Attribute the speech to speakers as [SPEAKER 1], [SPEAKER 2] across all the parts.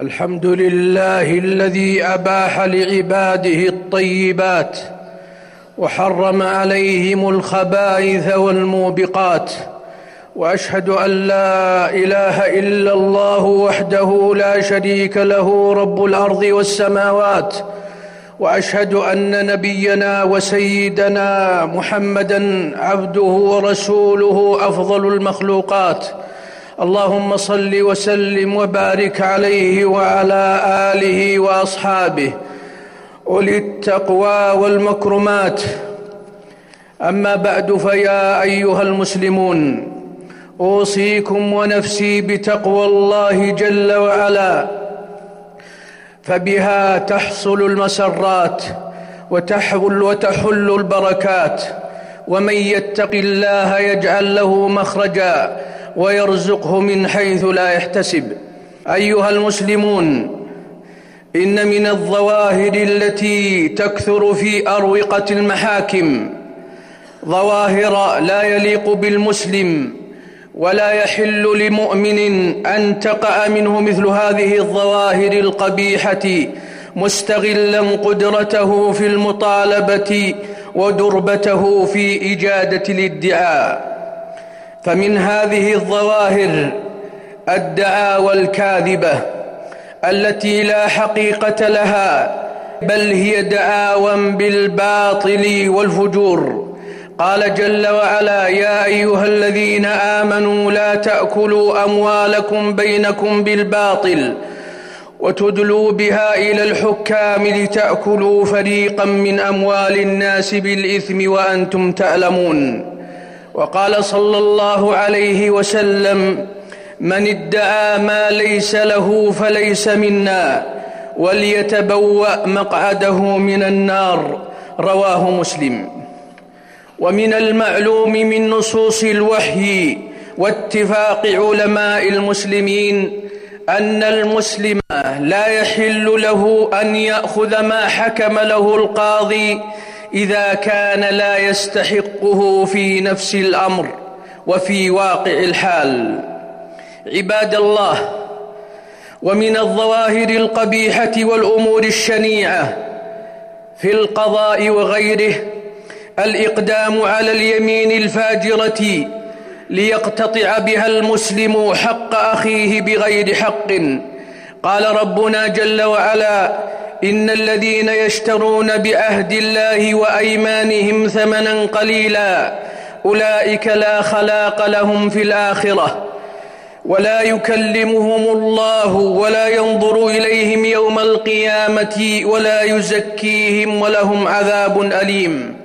[SPEAKER 1] الحمد لله الذي أباح لعباده الطيبات وحرم عليهم الخبائث والموبقات وأشهد أن لا إله إلا الله وحده لا شريك له رب الأرض والسماوات وأشهد أن نبينا وسيدنا محمدا عبده ورسوله أفضل المخلوقات. اللهم صل وسلم وبارك عليه وعلى آله وأصحابه أولي التقوى والمكرمات. أما بعد فيا أيها المسلمون أوصيكم ونفسي بتقوى الله جل وعلا فبها تحصل المسرات وتحول وتحل البركات ومن يتق الله يجعل له مخرجا. ويرزقه من حيث لا يحتسب. أيها المسلمون إن من الظواهر التي تكثر في أروقة المحاكم ظواهر لا يليق بالمسلم ولا يحل لمؤمن أن تقع منه مثل هذه الظواهر القبيحة مستغلا قدرته في المطالبة ودربته في إجادة الادعاء. فمن هذه الظواهر الدعاوى الكاذبه التي لا حقيقة لها بل هي دعاوى بالباطل والفجور. قال جل وعلا يا أيها الذين آمنوا لا تأكلوا أموالكم بينكم بالباطل وتدلوا بها إلى الحكام لتأكلوا فريقا من أموال الناس بالإثم وأنتم تعلمون وقال صلى الله عليه وسلم من ادعى ما ليس له فليس منا وليتبوأ مقعده من النار. رواه مسلم. ومن المعلوم من نصوص الوحي واتفاق علماء المسلمين أن المسلم لا يحل له أن يأخذ ما حكم له القاضي إذا كان لا يستحقه في نفس الأمر وفي واقع الحال. عباد الله ومن الظواهر القبيحة والأمور الشنيعة في القضاء وغيره الإقدام على اليمين الفاجرة ليقتطع بها المسلم حق أخيه بغير حق. قال ربنا جل وعلا إن الذين يشترون بعهد الله وأيمانهم ثمنا قليلا أولئك لا خلاق لهم في الآخرة ولا يكلمهم الله ولا ينظر إليهم يوم القيامة ولا يزكيهم ولهم عذاب أليم.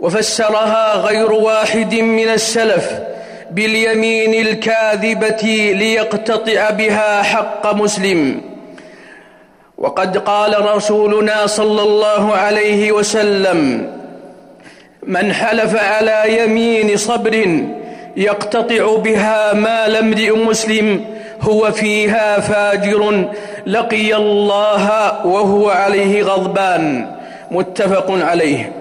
[SPEAKER 1] وفسرها غير واحد من السلف باليمين الكاذبة ليقتطع بها حق مسلم. وقد قال رسولنا صلى الله عليه وسلم من حلف على يمين صبر يقتطع بها مال امرئ مسلم هو فيها فاجر لقي الله وهو عليه غضبان. متفق عليه.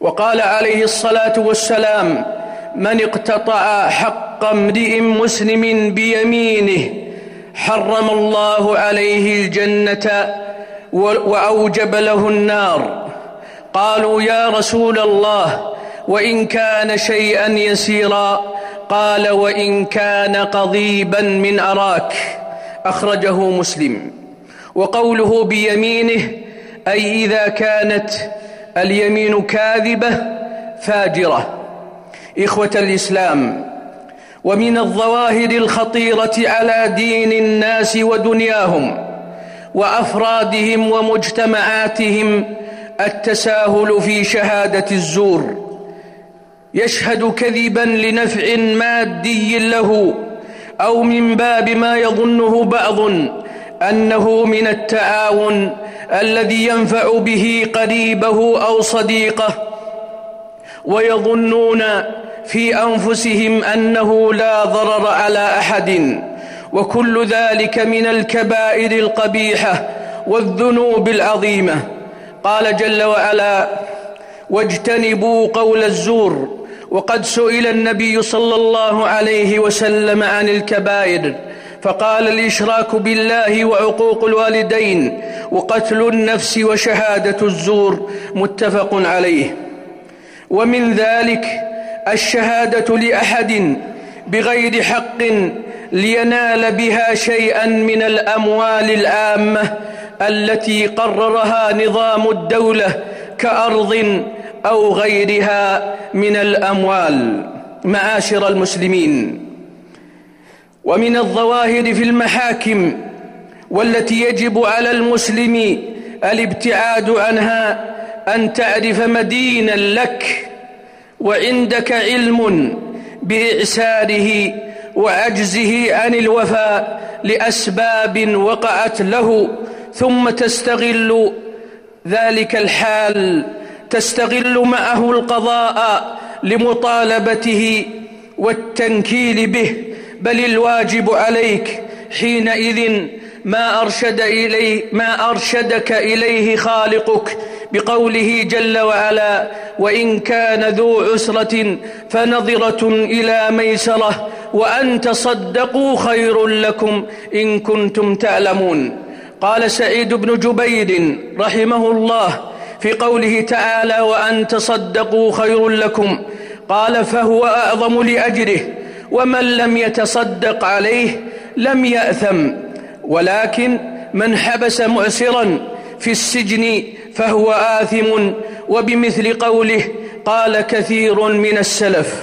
[SPEAKER 1] وقال عليه الصلاة والسلام من اقتطع حق امرئ مسلم بيمينه حرم الله عليه الجنة وأوجب له النار. قالوا يا رسول الله وإن كان شيئا يسيرا قال وإن كان قضيبا من أراك. أخرجه مسلم. وقوله بيمينه أي إذا كانت اليمين كاذبة فاجرة. إخوة الإسلام ومن الظواهر الخطيرة على دين الناس ودنياهم وأفرادهم ومجتمعاتهم التساهل في شهادة الزور. يشهد كذبا لنفع مادي له أو من باب ما يظنه بعض أنه من التعاون الذي ينفع به قريبه أو صديقه ويظنون في أنفسهم أنه لا ضرر على أحد وكل ذلك من الكبائر القبيحة والذنوب العظيمة. قال جل وعلا واجتنبوا قول الزور وقد سئل النبي صلى الله عليه وسلم عن الكبائر فقال الإشراك بالله وعقوق الوالدين وقتل النفس وشهادة الزور متفق عليه. ومن ذلك الشهادة لأحد بغير حق لينال بها شيئا من الأموال العامة التي قررها نظام الدولة كأرض أو غيرها من الأموال. معاشر المسلمين. ومن الظواهر في المحاكم والتي يجب على المسلم الابتعاد عنها أن تعرف مدينا لك وعندك علم بإعساره وعجزه عن الوفاء لأسباب وقعت له ثم تستغل ذلك الحال تستغل معه القضاء لمطالبته والتنكيل به. بل الواجب عليك حينئذ ما أرشد إليه ما أرشدك إليه خالقك بقوله جل وعلا وإن كان ذو عسرة فنظرة إلى ميسرة وأن تصدقوا خير لكم إن كنتم تعلمون. قال سعيد بن جبير رحمه الله في قوله تعالى وأن تصدقوا خير لكم. قال فهو أعظم لأجره. ومن لم يتصدق عليه لم يأثم. ولكن من حبس معسرا في السجن فهو آثم وبمثل قوله قال كثير من السلف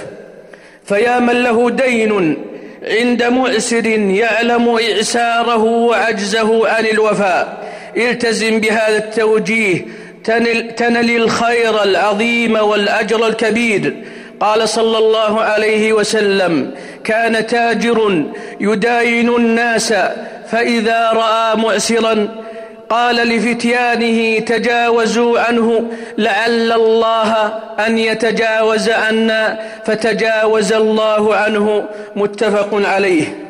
[SPEAKER 1] فيا من له دين عند مؤسر يعلم إعساره وعجزه عن الوفاء. التزم بهذا التوجيه تنل, تنل الخير العظيم والأجر الكبير. قال صلى الله عليه وسلم كان تاجر يداين الناس فإذا رأى معسرا قال لفتيانه تجاوزوا عنه لعل الله أن يتجاوز عنا فتجاوز الله عنه. متفق عليه.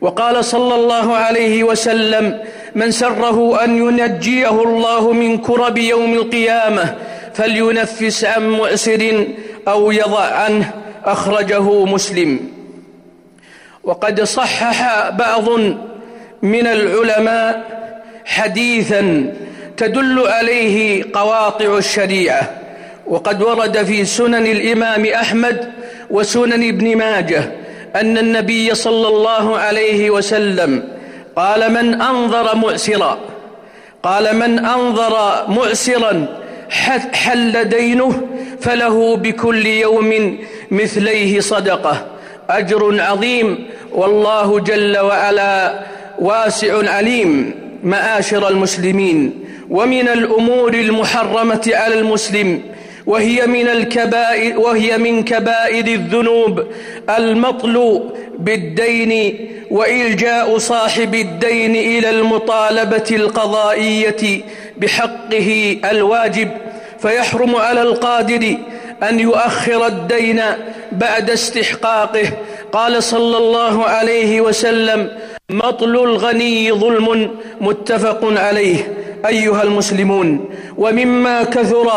[SPEAKER 1] وقال صلى الله عليه وسلم من سره أن ينجيه الله من كرب يوم القيامة فلينفس عن مؤسر أو يضع عنه أخرجه مسلم. وقد صحح بعض من العلماء حديثا تدل عليه قواطع الشريعة. وقد ورد في سنن الإمام أحمد وسنن ابن ماجه أن النبي صلى الله عليه وسلم قال من أنظر مؤسرا قال من أنظر مؤسرا حل دينه فله بكل يوم مثليه صدقة. أجر عظيم. والله جل وعلا واسع عليم. معاشر المسلمين. ومن الأمور المحرمة على المسلم. وهي من الكبائر وهي من كبائر الذنوب. المطلوب بالدين وإلجاء صاحب الدين إلى المطالبة القضائية بحقه الواجب. فيحرم على القادر أن يؤخر الدين بعد استحقاقه. قال صلى الله عليه وسلم مطل الغني ظلم متفق عليه أيها المسلمون. ومما كثر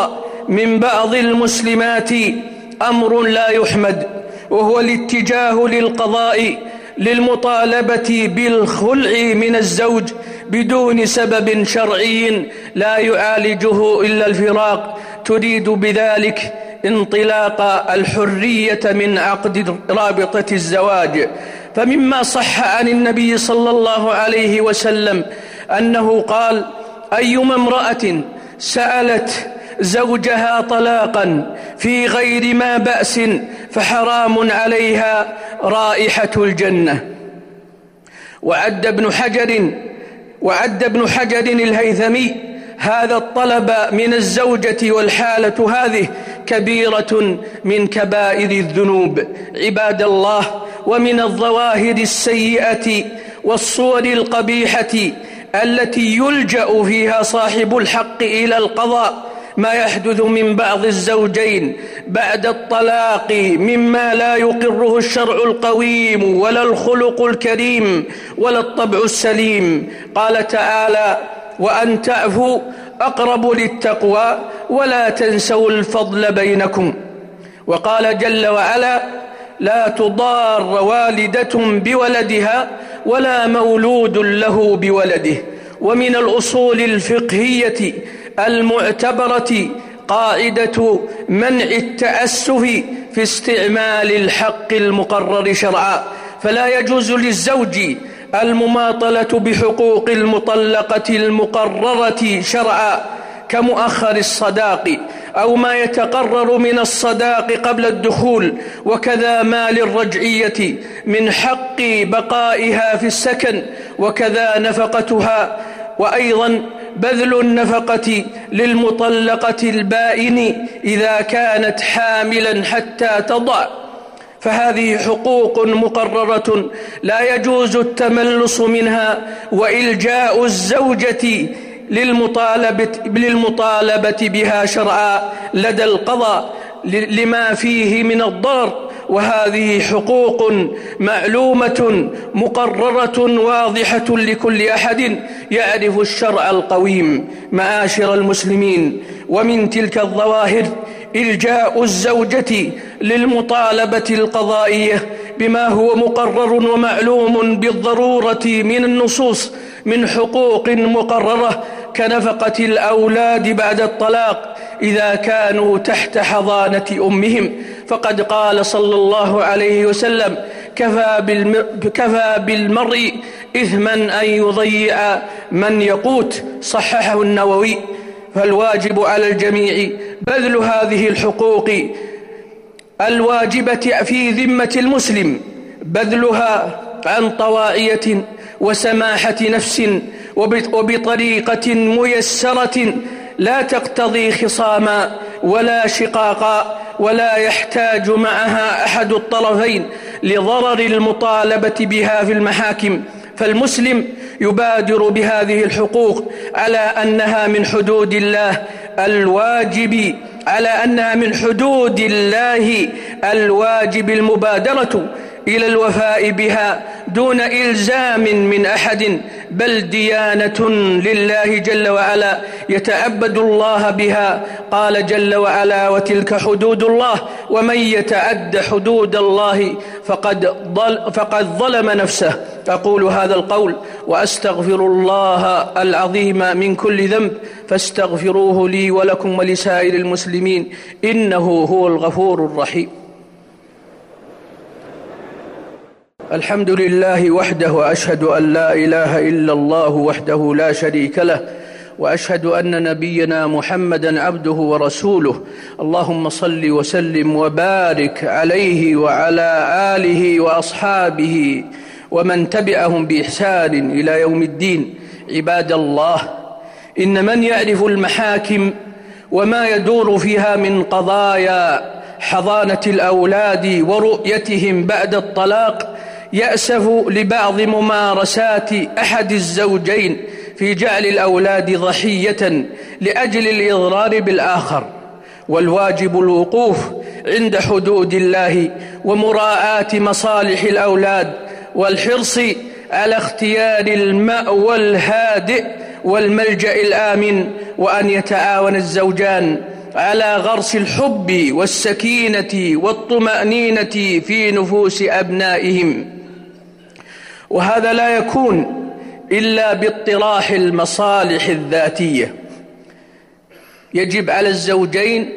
[SPEAKER 1] من بعض المسلمات أمر لا يحمد وهو الاتجاه للقضاء للمطالبة بالخلع من الزوج بدون سبب شرعي لا يعالجه إلا الفراق. تريد بذلك انطلاق الحرية من عقد رابطة الزواج. فمما صح عن النبي صلى الله عليه وسلم أنه قال أيما امرأة سألت زوجها طلاقا في غير ما بأس فحرام عليها رائحة الجنة. وعد ابن حجر وعد ابن حجر الهيثمي هذا الطلب من الزوجة والحالة هذه كبيرة من كبائر الذنوب عباد الله ومن الظواهر السيئة والصور القبيحة التي يلجأ فيها صاحب الحق إلى القضاء ما يحدث من بعض الزوجين بعد الطلاق مما لا يقره الشرع القويم ولا الخلق الكريم ولا الطبع السليم. قال تعالى وأن تعفوا أقرب للتقوى ولا تنسوا الفضل بينكم. وقال جل وعلا لا تضار والدة بولدها ولا مولود له بولده. ومن الأصول الفقهية المعتبرة قاعدة منع التأسف في استعمال الحق المقرر شرعا. فلا يجوز للزوج المماطلة بحقوق المطلقة المقررة شرعا كمؤخر الصداق أو ما يتقرر من الصداق قبل الدخول وكذا ما للرجعية من حق بقائها في السكن وكذا نفقتها وأيضا بذل النفقة للمطلقة البائن إذا كانت حاملا حتى تضع. فهذه حقوق مقررة لا يجوز التملص منها وإلجاء الزوجة للمطالبة, للمطالبة بها شرعا لدى القضاء لما فيه من الضرر. وهذه حقوق معلومة مقررة واضحة لكل أحد يعرف الشرع القويم معاشر المسلمين. ومن تلك الظواهر إلجاء الزوجة للمطالبة القضائية بما هو مقرر ومعلوم بالضرورة من النصوص من حقوق مقررة كنفقة الأولاد بعد الطلاق إذا كانوا تحت حضانة أمهم. فقد قال صلى الله عليه وسلم كفى, كفى بالمرء إثما أن يضيع من يقوت صححه النووي. فالواجب على الجميع بذل هذه الحقوق الواجبة في ذمة المسلم بذلها عن طواعية وسماحة نفس وبطريقة ميسرة لا تقتضي خصاما ولا شقاقا ولا يحتاج معها أحد الطرفين لضرر المطالبة بها في المحاكم. فالمسلم يبادر بهذه الحقوق على أنها من حدود الله الواجب على أنها من حدود الله الواجب المبادرة. إلى الوفاء بها دون إلزام من أحد بل ديانة لله جل وعلا يتعبد الله بها. قال جل وعلا وتلك حدود الله ومن يتعد حدود الله فقد, ضل فقد ظلم نفسه. أقول هذا القول وأستغفر الله العظيم من كل ذنب فاستغفروه لي ولكم ولسائر المسلمين إنه هو الغفور الرحيم. الحمد لله وحده واشهد أن لا إله إلا الله وحده لا شريك له وأشهد أن نبينا محمدا عبده ورسوله. اللهم صل وسلم وبارك عليه وعلى آله وأصحابه ومن تبعهم بإحسان إلى يوم الدين. عباد الله إن من يعرف المحاكم وما يدور فيها من قضايا حضانة الأولاد ورؤيتهم بعد الطلاق يأسف لبعض ممارسات أحد الزوجين في جعل الأولاد ضحية لأجل الإضرار بالآخر والواجب الوقوف عند حدود الله ومراعاة مصالح الأولاد والحرص على اختيار المأوى الهادئ والملجأ الآمن وأن يتعاون الزوجان على غرس الحب والسكينة والطمأنينة في نفوس أبنائهم. وهذا لا يكون إلا باطراح المصالح الذاتية. يجب على الزوجين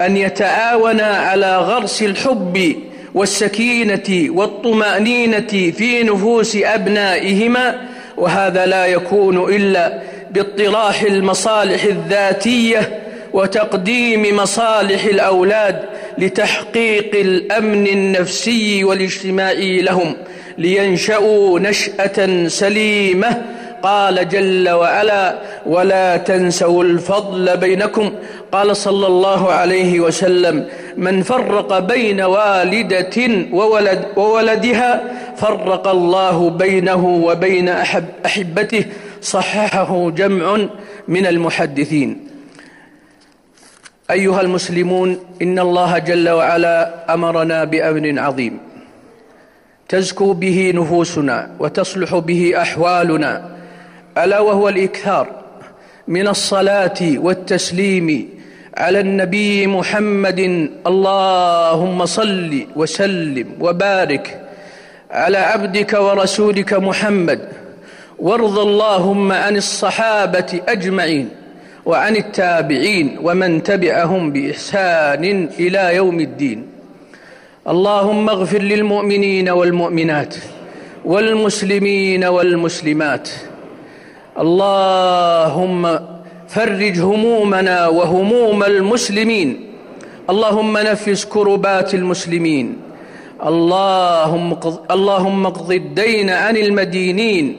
[SPEAKER 1] أن يتعاونا على غرس الحب والسكينة والطمأنينة في نفوس أبنائهما وهذا لا يكون إلا باطراح المصالح الذاتية وتقديم مصالح الأولاد لتحقيق الأمن النفسي والاجتماعي لهم لينشأوا نشأة سليمة. قال جل وعلا ولا تنسوا الفضل بينكم. قال صلى الله عليه وسلم من فرق بين والدة وولد وولدها فرق الله بينه وبين أحب أحبته. صححه جمع من المحدثين. أيها المسلمون إن الله جل وعلا أمرنا بأمر عظيم. تزكو به نفوسنا وتصلح به أحوالنا. ألا وهو الإكثار من الصلاة والتسليم على النبي محمد. اللهم صل وسلم وبارك على عبدك ورسولك محمد. وارض اللهم عن الصحابة أجمعين. وعن التابعين ومن تبعهم بإحسان إلى يوم الدين. اللهم اغفر للمؤمنين والمؤمنات والمسلمين والمسلمات. اللهم فرج همومنا وهموم المسلمين. اللهم نفس كربات المسلمين. اللهم اللهم اقض الدين عن المدينين.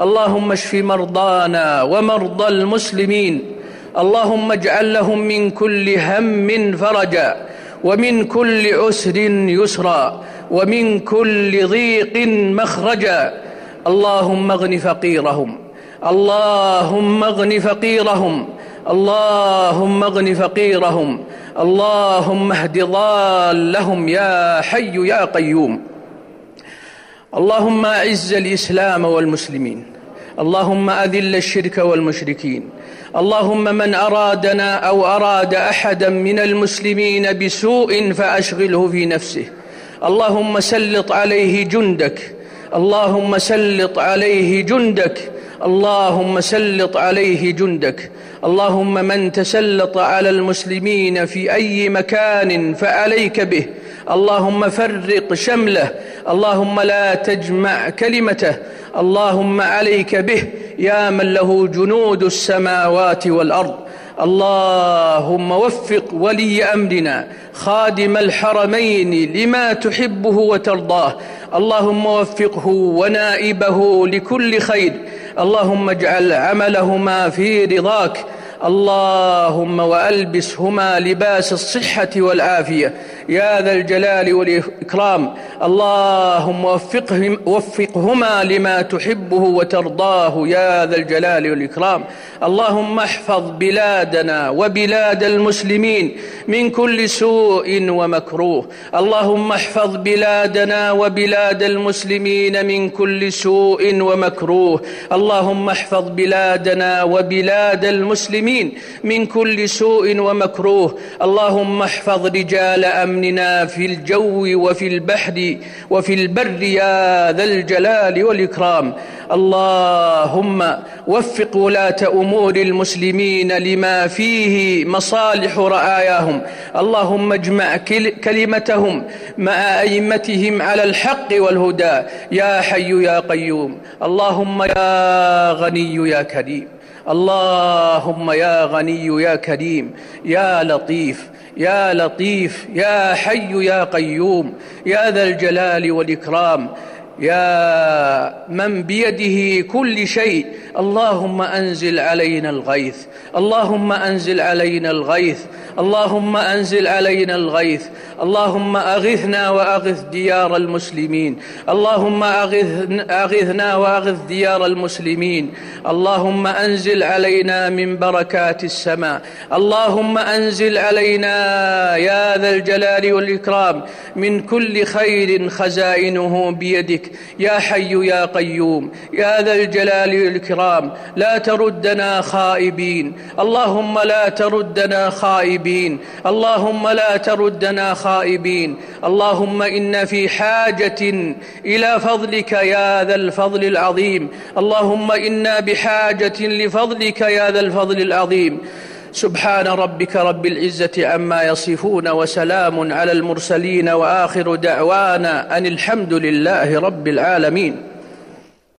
[SPEAKER 1] اللهم اشف مرضانا ومرضى المسلمين. اللهم اجعل لهم من كل هم فرجا ومن كل عسر يسرا ومن كل ضيق مخرجا. اللهم اغن فقيرهم اللهم اغن فقيرهم اللهم اغن فقيرهم اللهم اهد ضالهم يا حي يا قيوم. اللهم اعز الإسلام والمسلمين. اللهم أذل الشرك والمشركين. اللهم من أرادنا أو أراد أحدا من المسلمين بسوء فأشغله في نفسه. اللهم سلط عليه جندك. اللهم سلط عليه جندك. اللهم سلط عليه جندك. اللهم من تسلط على المسلمين في أي مكان فعليك به. اللهم فرق شمله. اللهم لا تجمع كلمته. اللهم عليك به. يا من له جنود السماوات والأرض. اللهم وفق ولي أمرنا. خادم الحرمين لما تحبه وترضاه. اللهم وفقه ونائبه لكل خير. اللهم اجعل عملهما في رضاك. اللهم وألبسهما لباس الصحة والعافيه يا ذا الجلال والإكرام. اللهم وفقهم وفقهما لما تحبه وترضاه. يا ذا الجلال والإكرام. اللهم احفظ بلادنا وبلاد المسلمين من كل سوء ومكروه. اللهم احفظ بلادنا وبلاد المسلمين من كل سوء ومكروه. اللهم احفظ بلادنا وبلاد المسلمين من كل سوء ومكروه. اللهم احفظ رجال أمن أمننا في الجو وفي البحر وفي البر يا ذا الجلال والإكرام. اللهم وفق ولاة أمور المسلمين لما فيه مصالح رعاياهم اللهم اجمع كلمتهم مع أئمتهم على الحق والهدى. يا حي يا قيوم. اللهم يا غني يا كريم. اللهم يا غني يا كريم يا لطيف يا لطيف يا حي يا قيوم يا ذا الجلال والإكرام يا من بيده كل شيء اللهم أنزل علينا الغيث اللهم أنزل علينا الغيث اللهم أنزل علينا الغيث اللهم أغثنا وأغث ديار المسلمين اللهم أغث أغثنا وأغث ديار المسلمين اللهم أنزل علينا من بركات السماء اللهم أنزل علينا يا ذا الجلال والإكرام من كل خير خزائنه بيدك. يا حي يا قيوم يا ذا الجلال والإكرام لا تردنا خائبين. اللهم لا تردنا خائبين اللهم لا تردنا خائبين. اللهم إن في حاجة إلى فضلك يا ذا الفضل العظيم. اللهم إنا بحاجة لفضلك يا ذا الفضل العظيم. سبحان ربك رب العزة عما يصفون وسلام على المرسلين وآخر دعوانا أن الحمد لله رب العالمين.